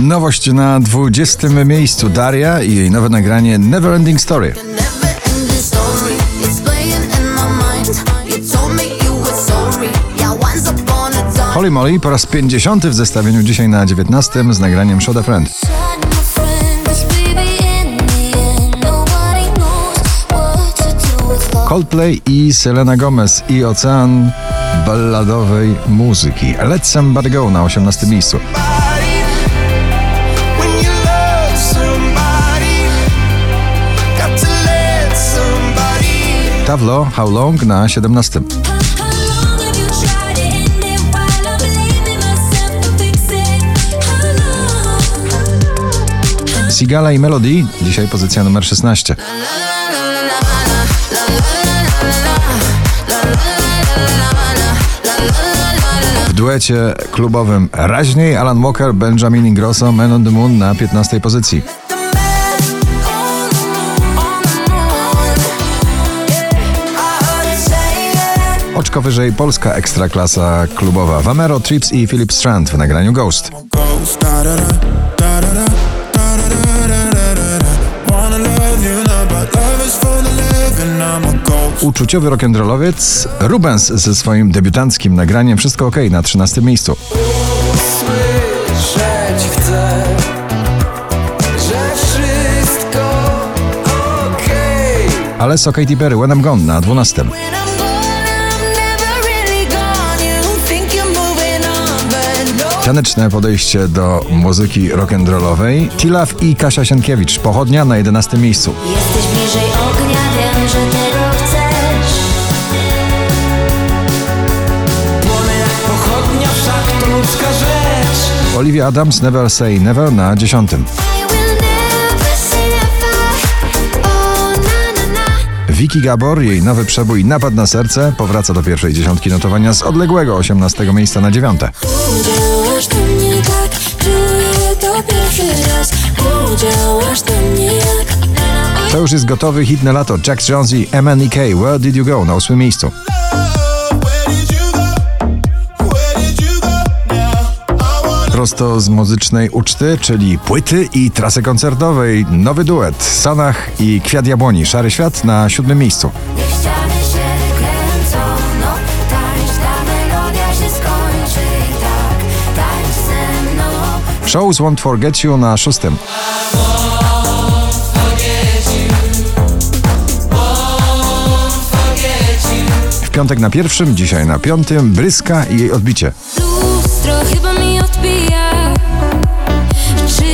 Nowość na 20 miejscu Daria i jej nowe nagranie Neverending Story. Holly Molly po raz 50 w zestawieniu dzisiaj na 19 z nagraniem Shot a Friend. Coldplay i Selena Gomez i ocean balladowej muzyki. Let Somebody Go na 18 miejscu. Tavlo How Long na 17. Sigala i Melody dzisiaj pozycja numer 16. W duecie klubowym raźniej Alan Walker, Benjamin Ingrosso, Man on the Moon na 15 pozycji. Oczko wyżej polska ekstraklasa klubowa Vamero, Trips i Philip Strand w nagraniu Ghost. Uczuciowy rock'n'rollowiec Rubens ze swoim debiutanckim nagraniem Wszystko OK na 13 miejscu. Słyszeć chcę, że wszystko okej. Alesso Katy Perry, When I'm Gone na 12. Taneczne podejście do muzyki rock'n'rollowej Tilaf i Kasia Sienkiewicz, Pochodnia na 11 miejscu. Jesteś bliżej ognia, wiem, że tego chcesz. Płonę jak pochodnia, wszak to ludzka rzecz. Olivia Adams, Never Say Never na 10. I will never say never. Oh, na, na, na. Vicky Gabor, jej nowy przebój Napad na serce powraca do pierwszej dziesiątki notowania z odległego 18 miejsca na 9. To już jest gotowy hit na lato. Jack Jones i MNEK, Where Did You Go na 8 miejscu. Prosto z muzycznej uczty, czyli płyty i trasy koncertowej. Nowy duet Sanach i Kwiat Jabłoni. Szary Świat na siódmym miejscu. Shows Won't Forget You na szóstym. Piątek na pierwszym, dzisiaj na piątym, Bryska i jej odbicie. Lustro chyba mi odbija Czy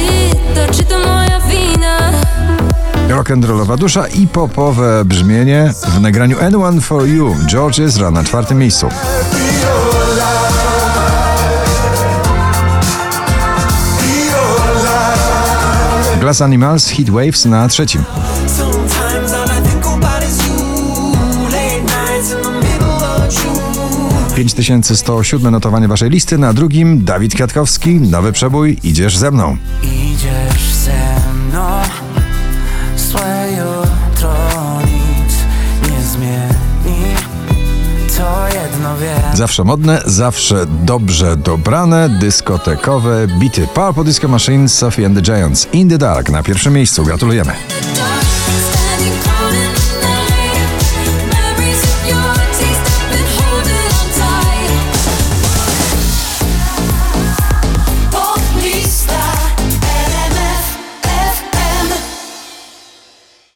to, czy to moja wina? Rock'n'rollowa dusza i popowe brzmienie w nagraniu Anyone For You. George Ezra na czwartym miejscu. Glass Animals Hit Waves na trzecim. 5107 notowanie waszej listy, na drugim Dawid Kwiatkowski, nowy przebój Idziesz ze mną. Idziesz ze mną, złe jutro nic nie zmieni. To jedno wiem. Zawsze modne, zawsze dobrze dobrane, dyskotekowe bity. Po Disco Machine, Sophie and the Giants, In the Dark na pierwszym miejscu. Gratulujemy.